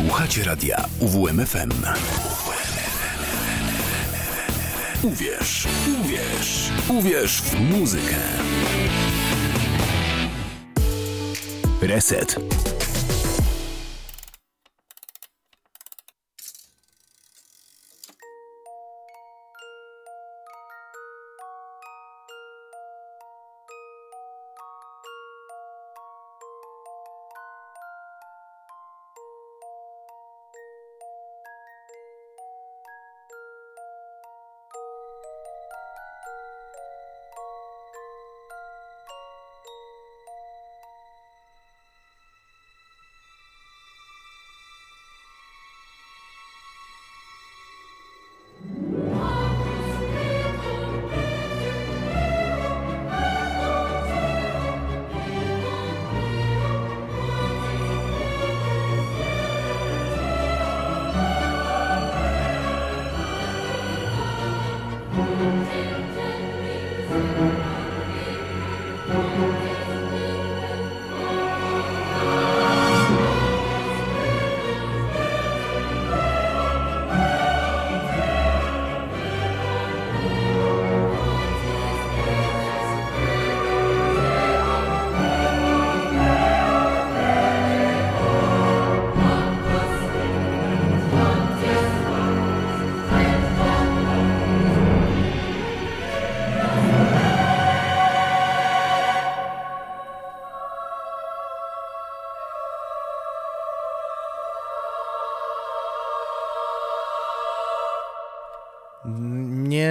Słuchacie radia UWMFM. Uwierz, uwierz, uwierz w muzykę. Reset.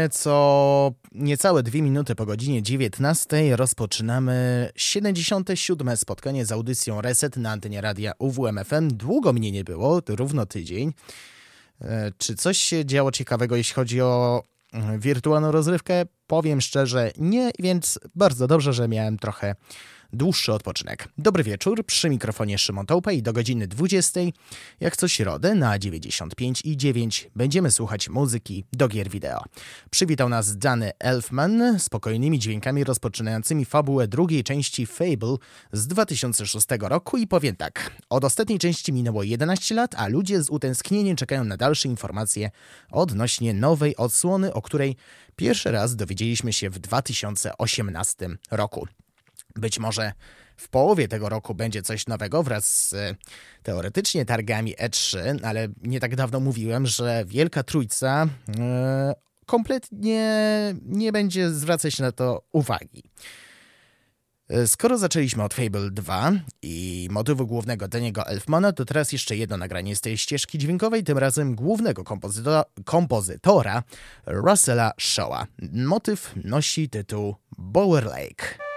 Nieco, niecałe dwie minuty po godzinie 19 rozpoczynamy 77. spotkanie z audycją Reset na antenie radia UWMFM. Długo mnie nie było, równo tydzień. E, czy coś się działo ciekawego, jeśli chodzi o mm, wirtualną rozrywkę? Powiem szczerze, nie, więc bardzo dobrze, że miałem trochę dłuższy odpoczynek. Dobry wieczór, przy mikrofonie Szymon Tołpa i do godziny 20, jak co środę na 95 i 9 będziemy słuchać muzyki do gier wideo. Przywitał nas Danny Elfman spokojnymi dźwiękami rozpoczynającymi fabułę drugiej części Fable z 2006 roku i powiem tak, od ostatniej części minęło 11 lat, a ludzie z utęsknieniem czekają na dalsze informacje odnośnie nowej odsłony, o której pierwszy raz dowiedzieliśmy się w 2018 roku. Być może w połowie tego roku będzie coś nowego wraz z e, teoretycznie targami E3, ale nie tak dawno mówiłem, że Wielka Trójca e, kompletnie nie będzie zwracać na to uwagi. E, skoro zaczęliśmy od Fable 2 i motywu głównego Daniego Elfmana, to teraz jeszcze jedno nagranie z tej ścieżki dźwiękowej, tym razem głównego kompozytora, kompozytora Russella Shawa. Motyw nosi tytuł Bower Lake.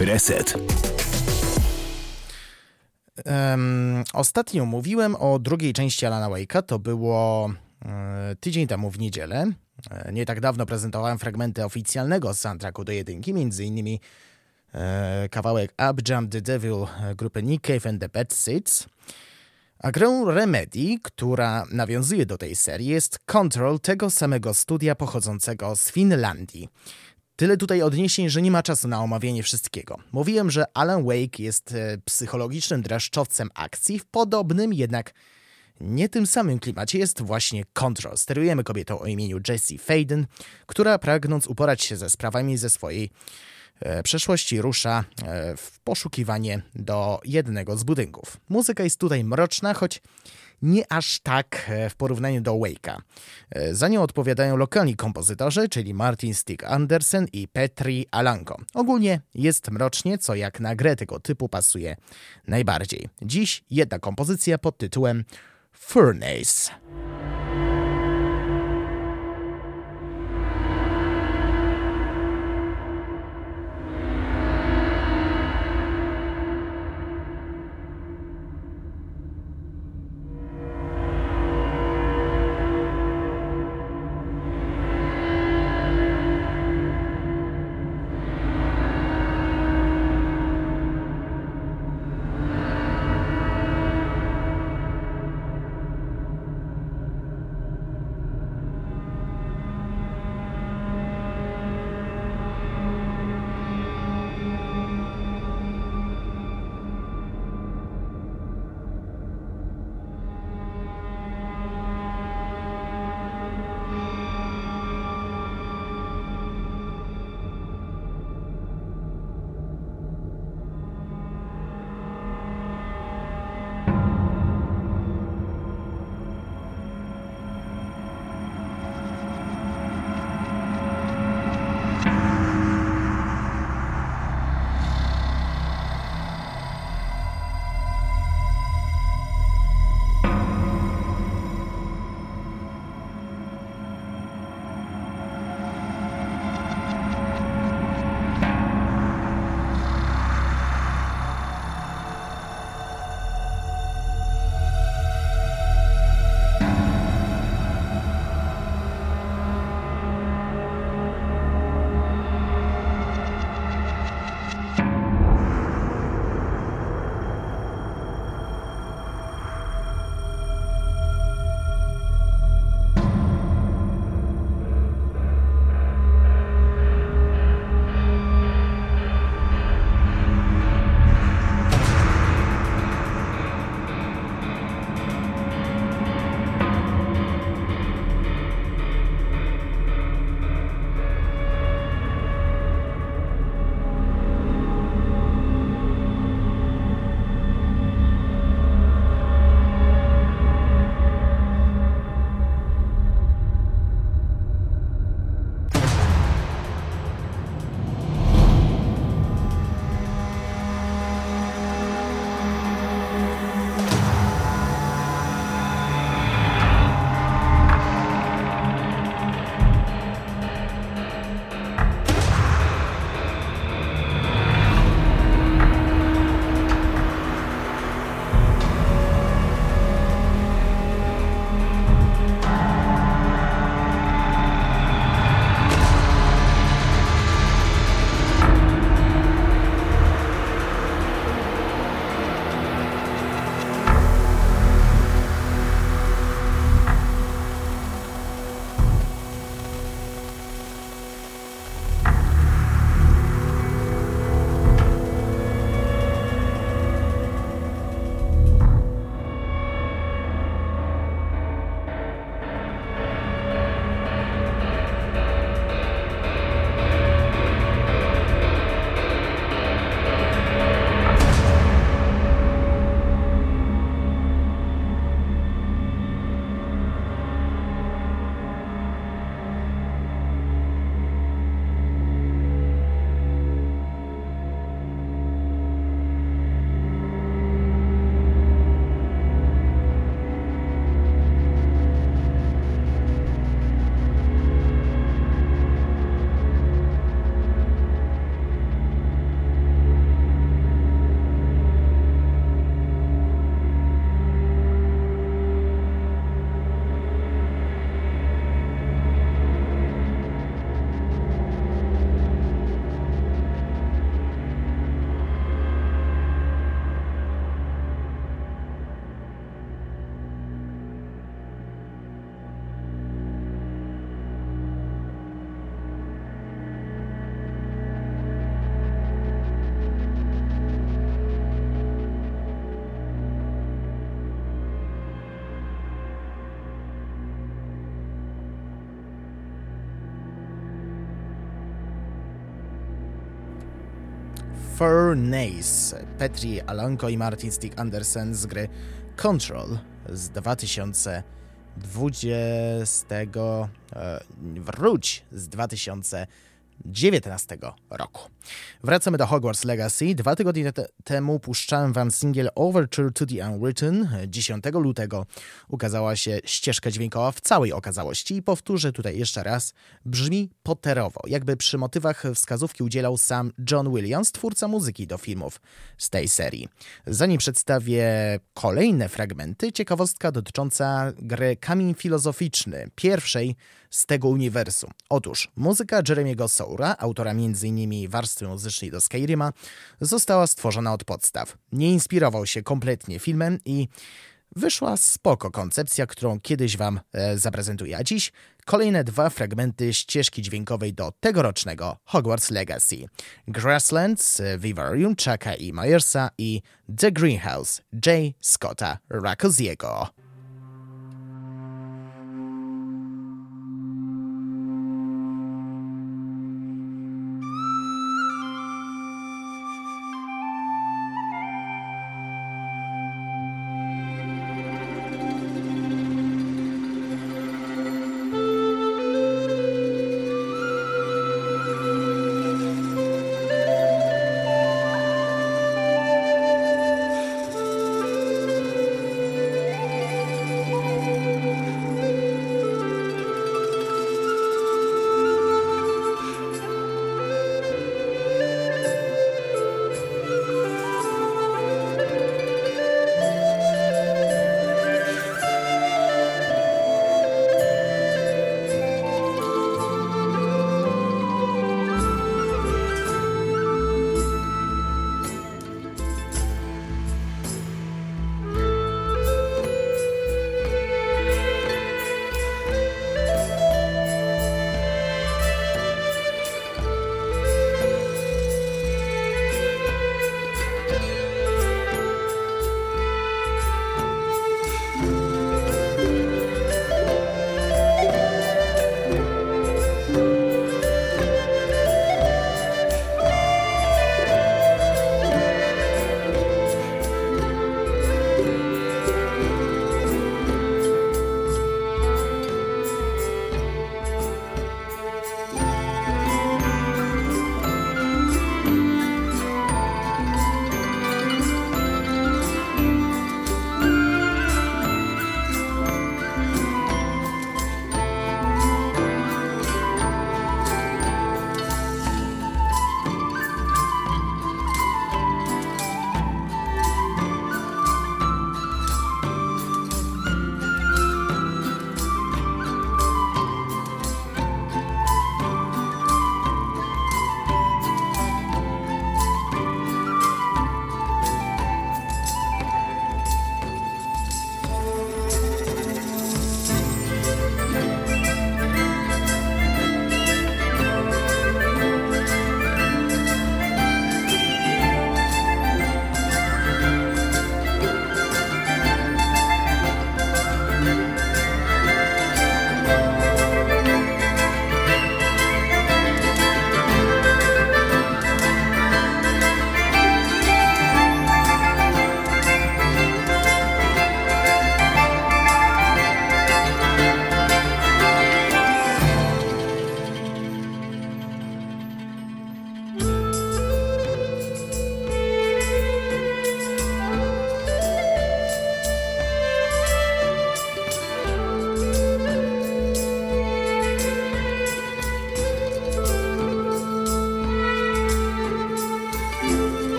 Reset. Um, ostatnio mówiłem o drugiej części Alana Wake'a. To było e, tydzień temu w niedzielę. E, nie tak dawno prezentowałem fragmenty oficjalnego soundtracku do jedynki, między innymi e, kawałek Up Jump the Devil grupy Nick Cave and the Bad Seeds. A grą Remedy, która nawiązuje do tej serii, jest Control tego samego studia pochodzącego z Finlandii. Tyle tutaj odniesień, że nie ma czasu na omawianie wszystkiego. Mówiłem, że Alan Wake jest e, psychologicznym dreszczowcem akcji w podobnym, jednak nie tym samym klimacie jest właśnie Control. Sterujemy kobietą o imieniu Jessie Faden, która pragnąc uporać się ze sprawami ze swojej e, przeszłości rusza e, w poszukiwanie do jednego z budynków. Muzyka jest tutaj mroczna, choć nie aż tak e, w porównaniu do Wake'a. E, za nią odpowiadają lokalni kompozytorzy, czyli Martin Stig Andersen i Petri Alanko. Ogólnie jest mrocznie, co jak na grę tego typu pasuje najbardziej. Dziś jedna kompozycja pod tytułem Furnace. Furnace, Petri Alanko i Martin Stick Andersen z gry Control z 2020 e, wróć z 2000 2019 roku. Wracamy do Hogwarts Legacy. Dwa tygodnie te temu puszczałem wam singiel Overture to the Unwritten. 10 lutego ukazała się ścieżka dźwiękowa w całej okazałości i powtórzę tutaj jeszcze raz. Brzmi potterowo, jakby przy motywach wskazówki udzielał sam John Williams, twórca muzyki do filmów z tej serii. Zanim przedstawię kolejne fragmenty, ciekawostka dotycząca gry Kamień Filozoficzny, pierwszej z tego uniwersum. Otóż muzyka Jeremiego Soura, autora m.in. warstwy muzycznej do Skyrima, została stworzona od podstaw. Nie inspirował się kompletnie filmem i wyszła spoko koncepcja, którą kiedyś wam e, zaprezentuję. A dziś kolejne dwa fragmenty ścieżki dźwiękowej do tegorocznego Hogwarts Legacy. Grasslands, Vivarium Chucka i Myersa i The Greenhouse J. Scotta Rakoziego.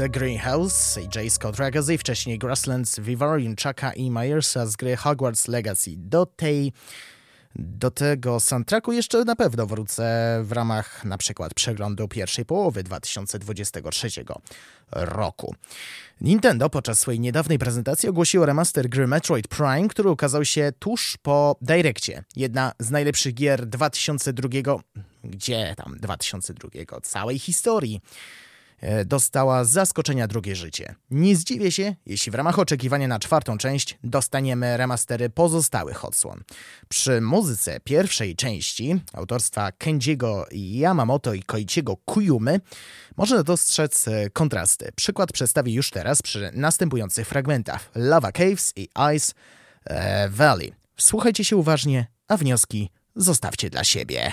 The Greenhouse, J. Scott Ragazzi, wcześniej Grasslands, Vivarium, Chucka i Myersa z gry Hogwarts Legacy. Do tej do tego soundtracku jeszcze na pewno wrócę w ramach na przykład przeglądu pierwszej połowy 2023 roku. Nintendo podczas swojej niedawnej prezentacji ogłosiło remaster gry Metroid Prime, który ukazał się tuż po Direccie. Jedna z najlepszych gier 2002, gdzie tam 2002, całej historii. E, dostała z zaskoczenia drugie życie. Nie zdziwię się, jeśli w ramach oczekiwania na czwartą część dostaniemy remastery pozostałych odsłon. Przy muzyce pierwszej części autorstwa Kenjiego Yamamoto i Koichiego Kuyumy można dostrzec e, kontrasty. Przykład przedstawię już teraz przy następujących fragmentach Lava Caves i Ice e, Valley. Słuchajcie się uważnie, a wnioski zostawcie dla siebie.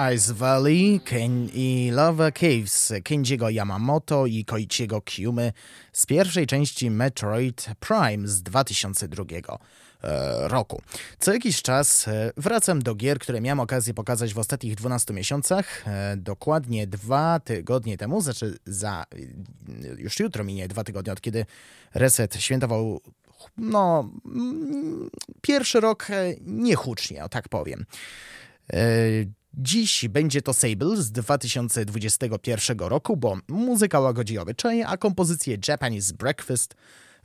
Ice Valley Ken i Lava Caves Kenjiego Yamamoto i Koichiego Kyumy z pierwszej części Metroid Prime z 2002 e, roku. Co jakiś czas e, wracam do gier, które miałem okazję pokazać w ostatnich 12 miesiącach. E, dokładnie dwa tygodnie temu, znaczy za już jutro minie dwa tygodnie od kiedy Reset świętował no pierwszy rok niehucznie, o tak powiem. Dziś będzie to Sable z 2021 roku, bo muzyka łagodzi obyczaje, a kompozycje Japanese Breakfast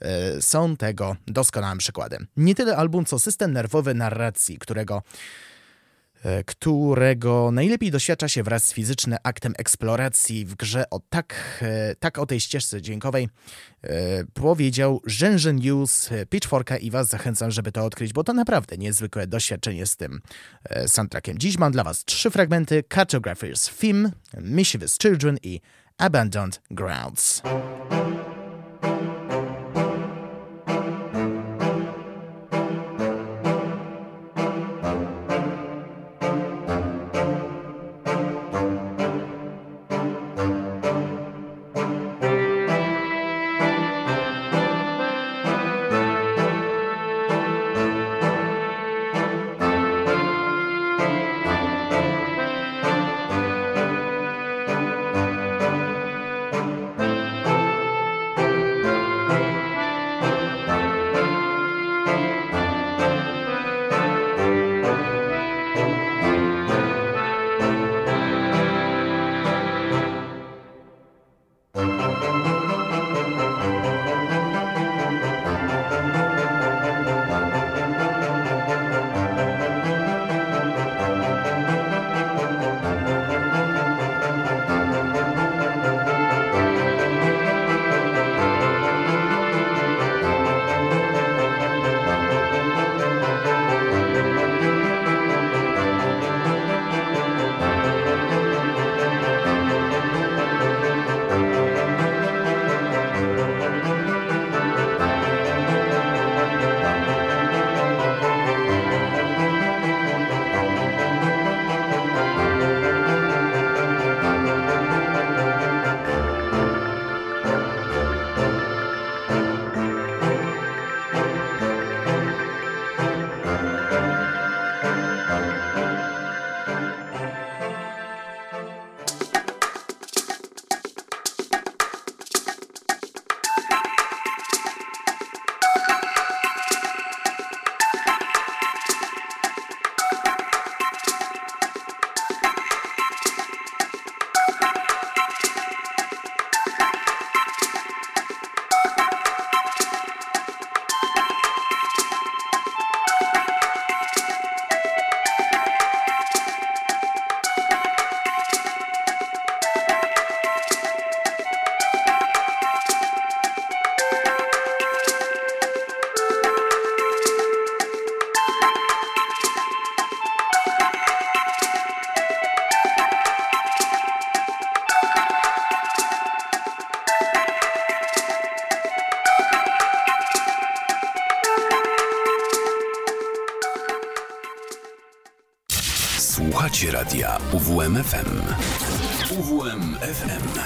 yy, są tego doskonałym przykładem. Nie tyle album, co system nerwowy narracji, którego którego najlepiej doświadcza się wraz z fizycznym aktem eksploracji w grze o tak, e, tak o tej ścieżce dźwiękowej e, powiedział Rzężen News, Pitchforka i was zachęcam, żeby to odkryć, bo to naprawdę niezwykłe doświadczenie z tym soundtrackiem. Dziś mam dla was trzy fragmenty Cartographer's Theme, Mischievous Children i Abandoned Grounds. Słuchacie radia UWMFM. UWMFM.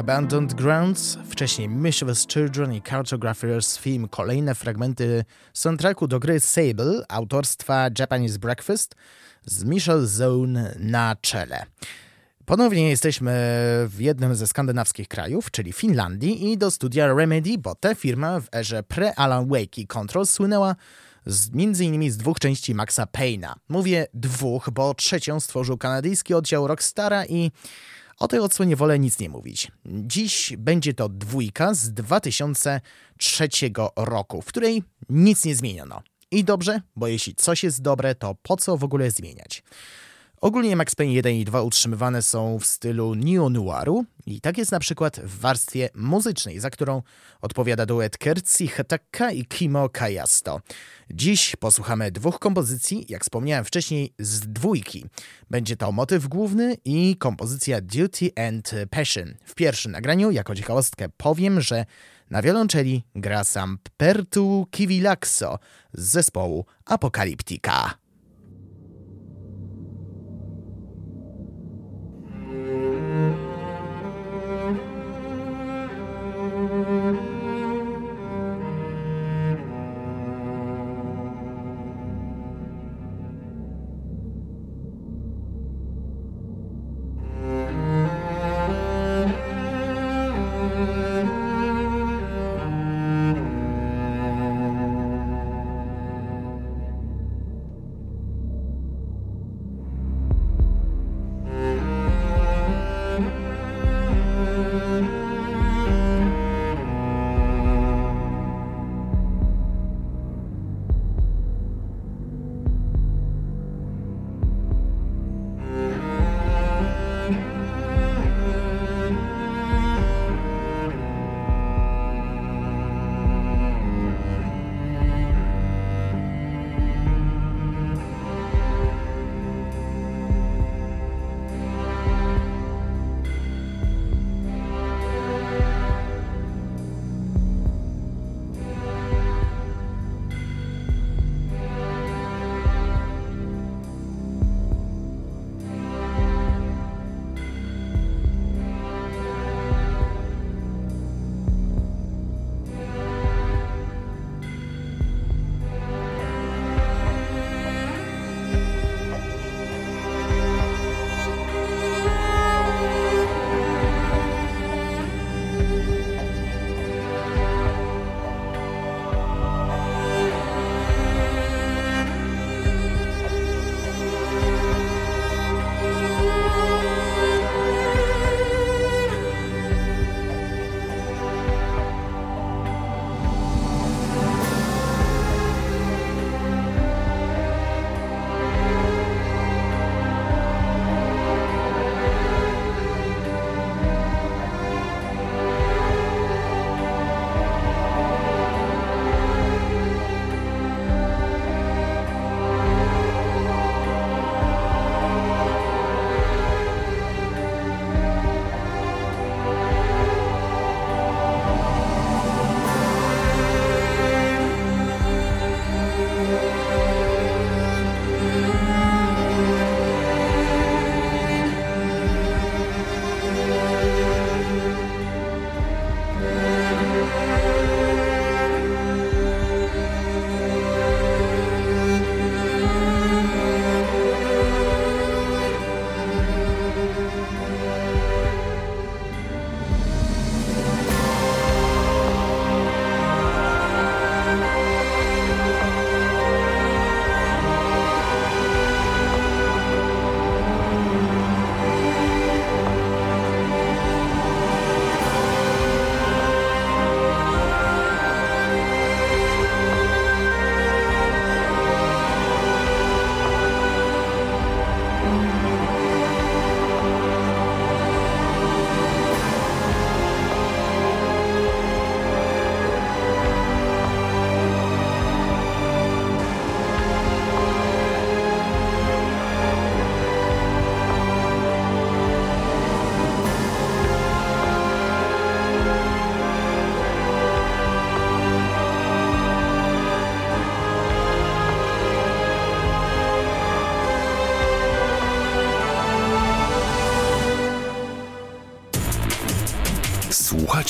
Abandoned Grounds, wcześniej Mischievous Children i Cartographers Film, kolejne fragmenty soundtracku do gry Sable autorstwa Japanese Breakfast z Michel Zone na czele. Ponownie jesteśmy w jednym ze skandynawskich krajów, czyli Finlandii i do studia Remedy, bo ta firma w erze pre-Alan Wake i Control słynęła z, między innymi z dwóch części Maxa Payna. Mówię dwóch, bo trzecią stworzył kanadyjski oddział Rockstara i o tej odsłonie wolę nic nie mówić. Dziś będzie to dwójka z 2003 roku, w której nic nie zmieniono. I dobrze, bo jeśli coś jest dobre, to po co w ogóle zmieniać? Ogólnie Max Payne 1 i 2 utrzymywane są w stylu neo-noiru i tak jest na przykład w warstwie muzycznej, za którą odpowiada duet Kertzi Hataka i Kimo Kayasto. Dziś posłuchamy dwóch kompozycji, jak wspomniałem wcześniej, z dwójki. Będzie to motyw główny i kompozycja Duty and Passion. W pierwszym nagraniu, jako ciekawostkę, powiem, że na wiolonczeli gra sam Pertu Kivilakso z zespołu Apokaliptika.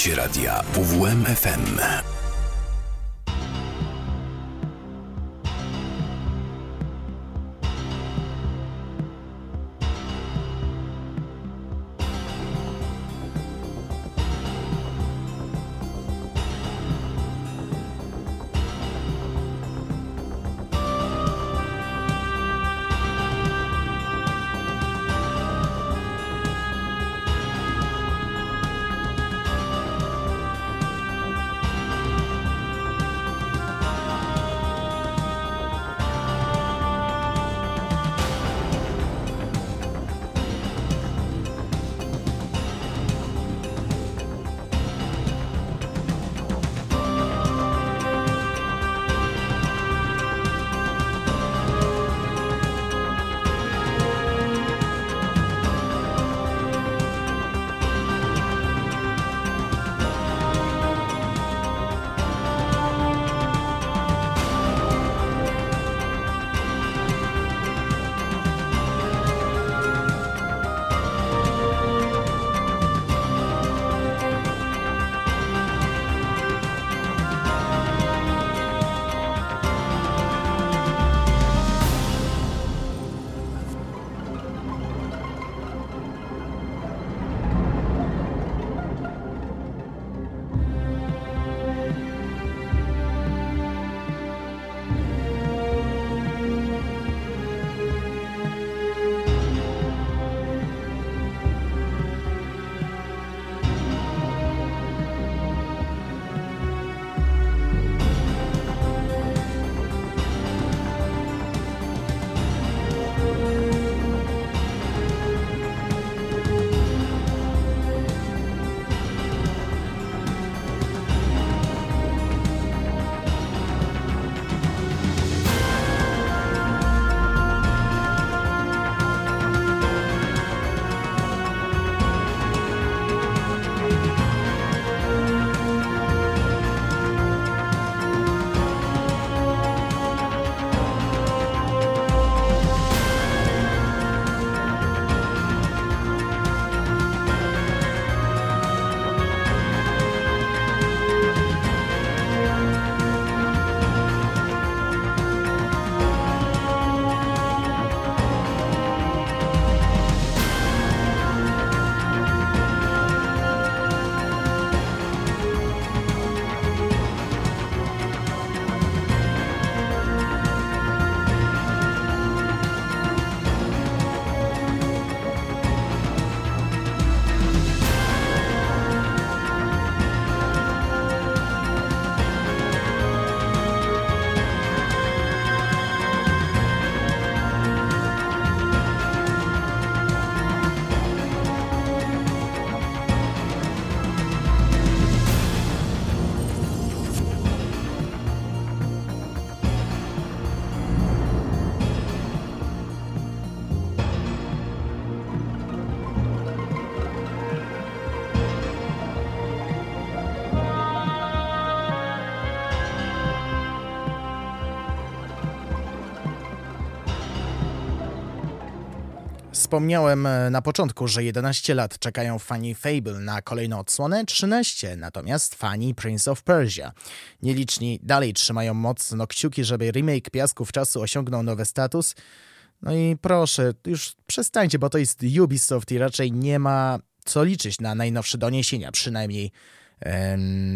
Słuchacie radia UWMFM. Wspomniałem e, na początku, że 11 lat czekają fani Fable na kolejną odsłonę, 13 natomiast fani Prince of Persia. Nieliczni dalej trzymają mocno kciuki, żeby remake Piasków Czasu osiągnął nowy status. No i proszę, już przestańcie, bo to jest Ubisoft i raczej nie ma co liczyć na najnowsze doniesienia, przynajmniej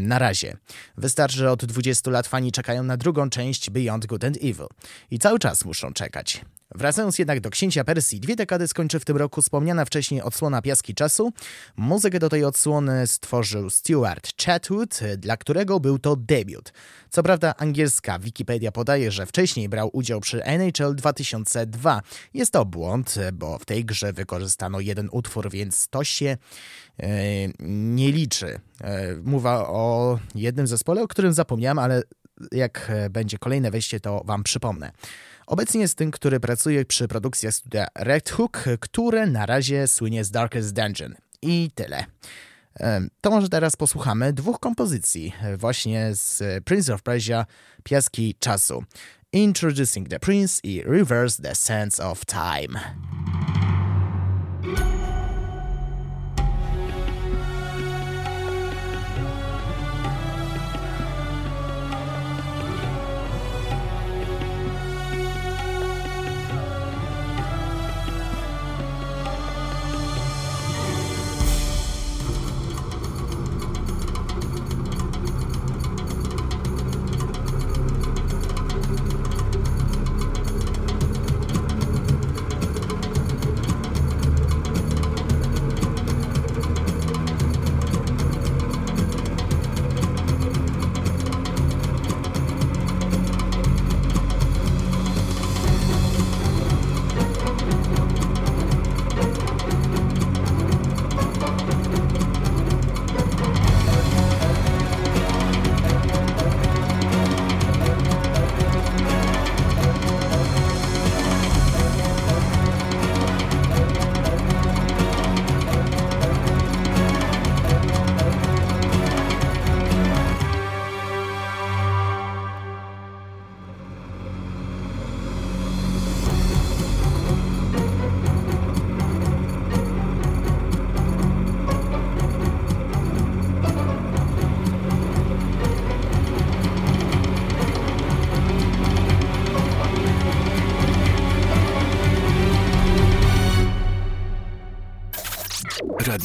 na razie. Wystarczy, że od 20 lat fani czekają na drugą część Beyond Good and Evil. I cały czas muszą czekać. Wracając jednak do Księcia Persji, dwie dekady skończy w tym roku wspomniana wcześniej odsłona Piaski Czasu. Muzykę do tej odsłony stworzył Stuart Chatwood, dla którego był to debiut. Co prawda angielska Wikipedia podaje, że wcześniej brał udział przy NHL 2002. Jest to błąd, bo w tej grze wykorzystano jeden utwór, więc to się e, nie liczy. E, mowa o jednym zespole, o którym zapomniałem, ale jak będzie kolejne wejście, to wam przypomnę. Obecnie jest tym, który pracuje przy produkcji studia Red Hook, które na razie słynie z Darkest Dungeon. I tyle. To może teraz posłuchamy dwóch kompozycji właśnie z Prince of Persia Piaski Czasu. Introducing the Prince i Reverse the Sense of Time.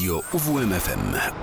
Radio UWMFM.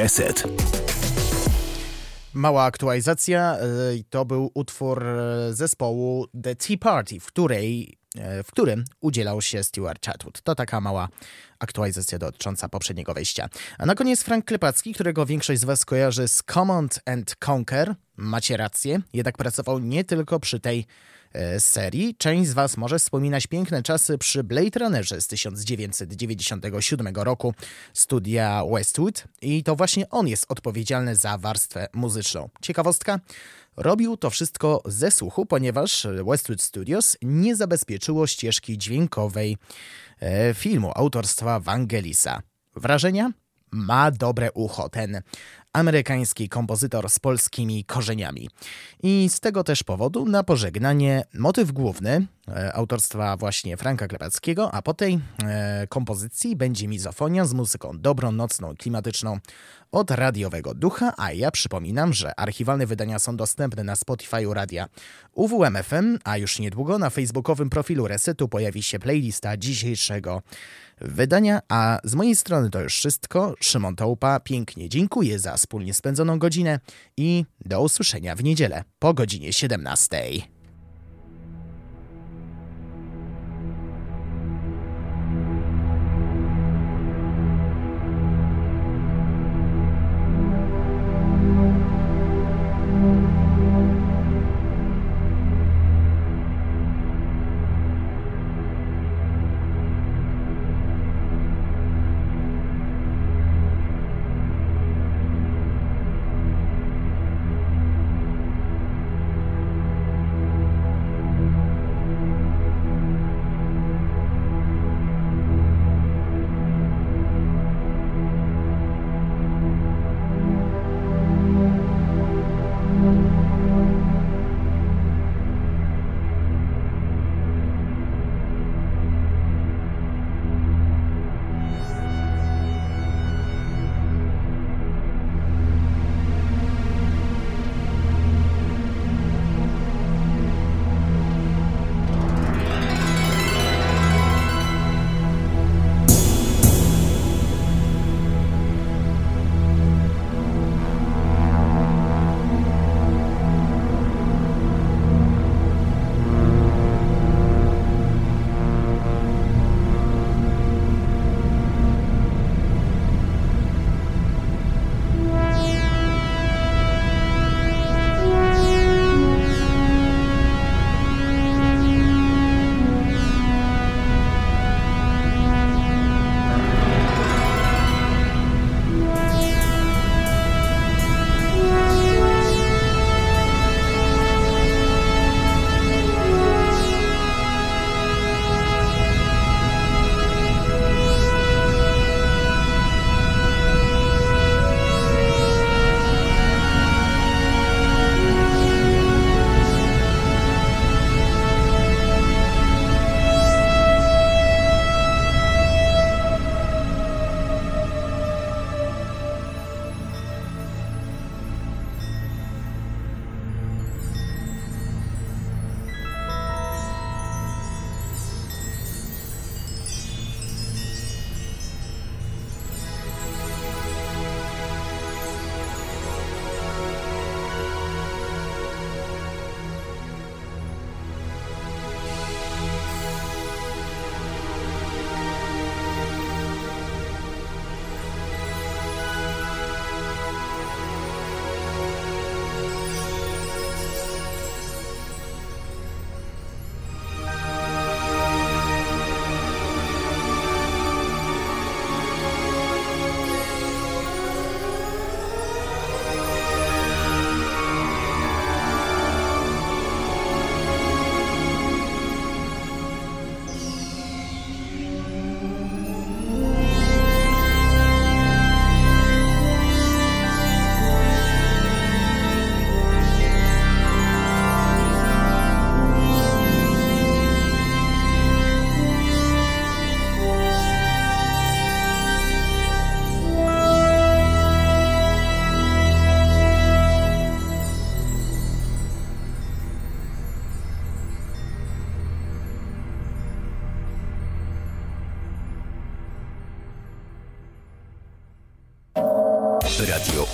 Reset. Mała aktualizacja. E, to był utwór e, zespołu The Tea Party, w, której, e, w którym udzielał się Stuart Chatwood. To taka mała aktualizacja dotycząca poprzedniego wejścia. A na koniec Frank Klepacki, którego większość z Was kojarzy z Command and Conquer. Macie rację, jednak pracował nie tylko przy tej E, serii. Część z Was może wspominać piękne czasy przy Blade Runnerze z 1997 roku studia Westwood i to właśnie on jest odpowiedzialny za warstwę muzyczną. Ciekawostka? Robił to wszystko ze słuchu, ponieważ Westwood Studios nie zabezpieczyło ścieżki dźwiękowej e, filmu autorstwa Vangelisa. Wrażenia? Ma dobre ucho ten amerykański kompozytor z polskimi korzeniami. I z tego też powodu na pożegnanie motyw główny e, autorstwa właśnie Franka Klepackiego, a po tej e, kompozycji będzie mizofonia z muzyką dobrą, nocną, klimatyczną od radiowego ducha, a ja przypominam, że archiwalne wydania są dostępne na Spotify radia UWMFM, a już niedługo na facebookowym profilu Resetu pojawi się playlista dzisiejszego wydania, a z mojej strony to już wszystko. Szymon Tołpa, pięknie dziękuję za wspólnie spędzoną godzinę i do usłyszenia w niedzielę po godzinie 17.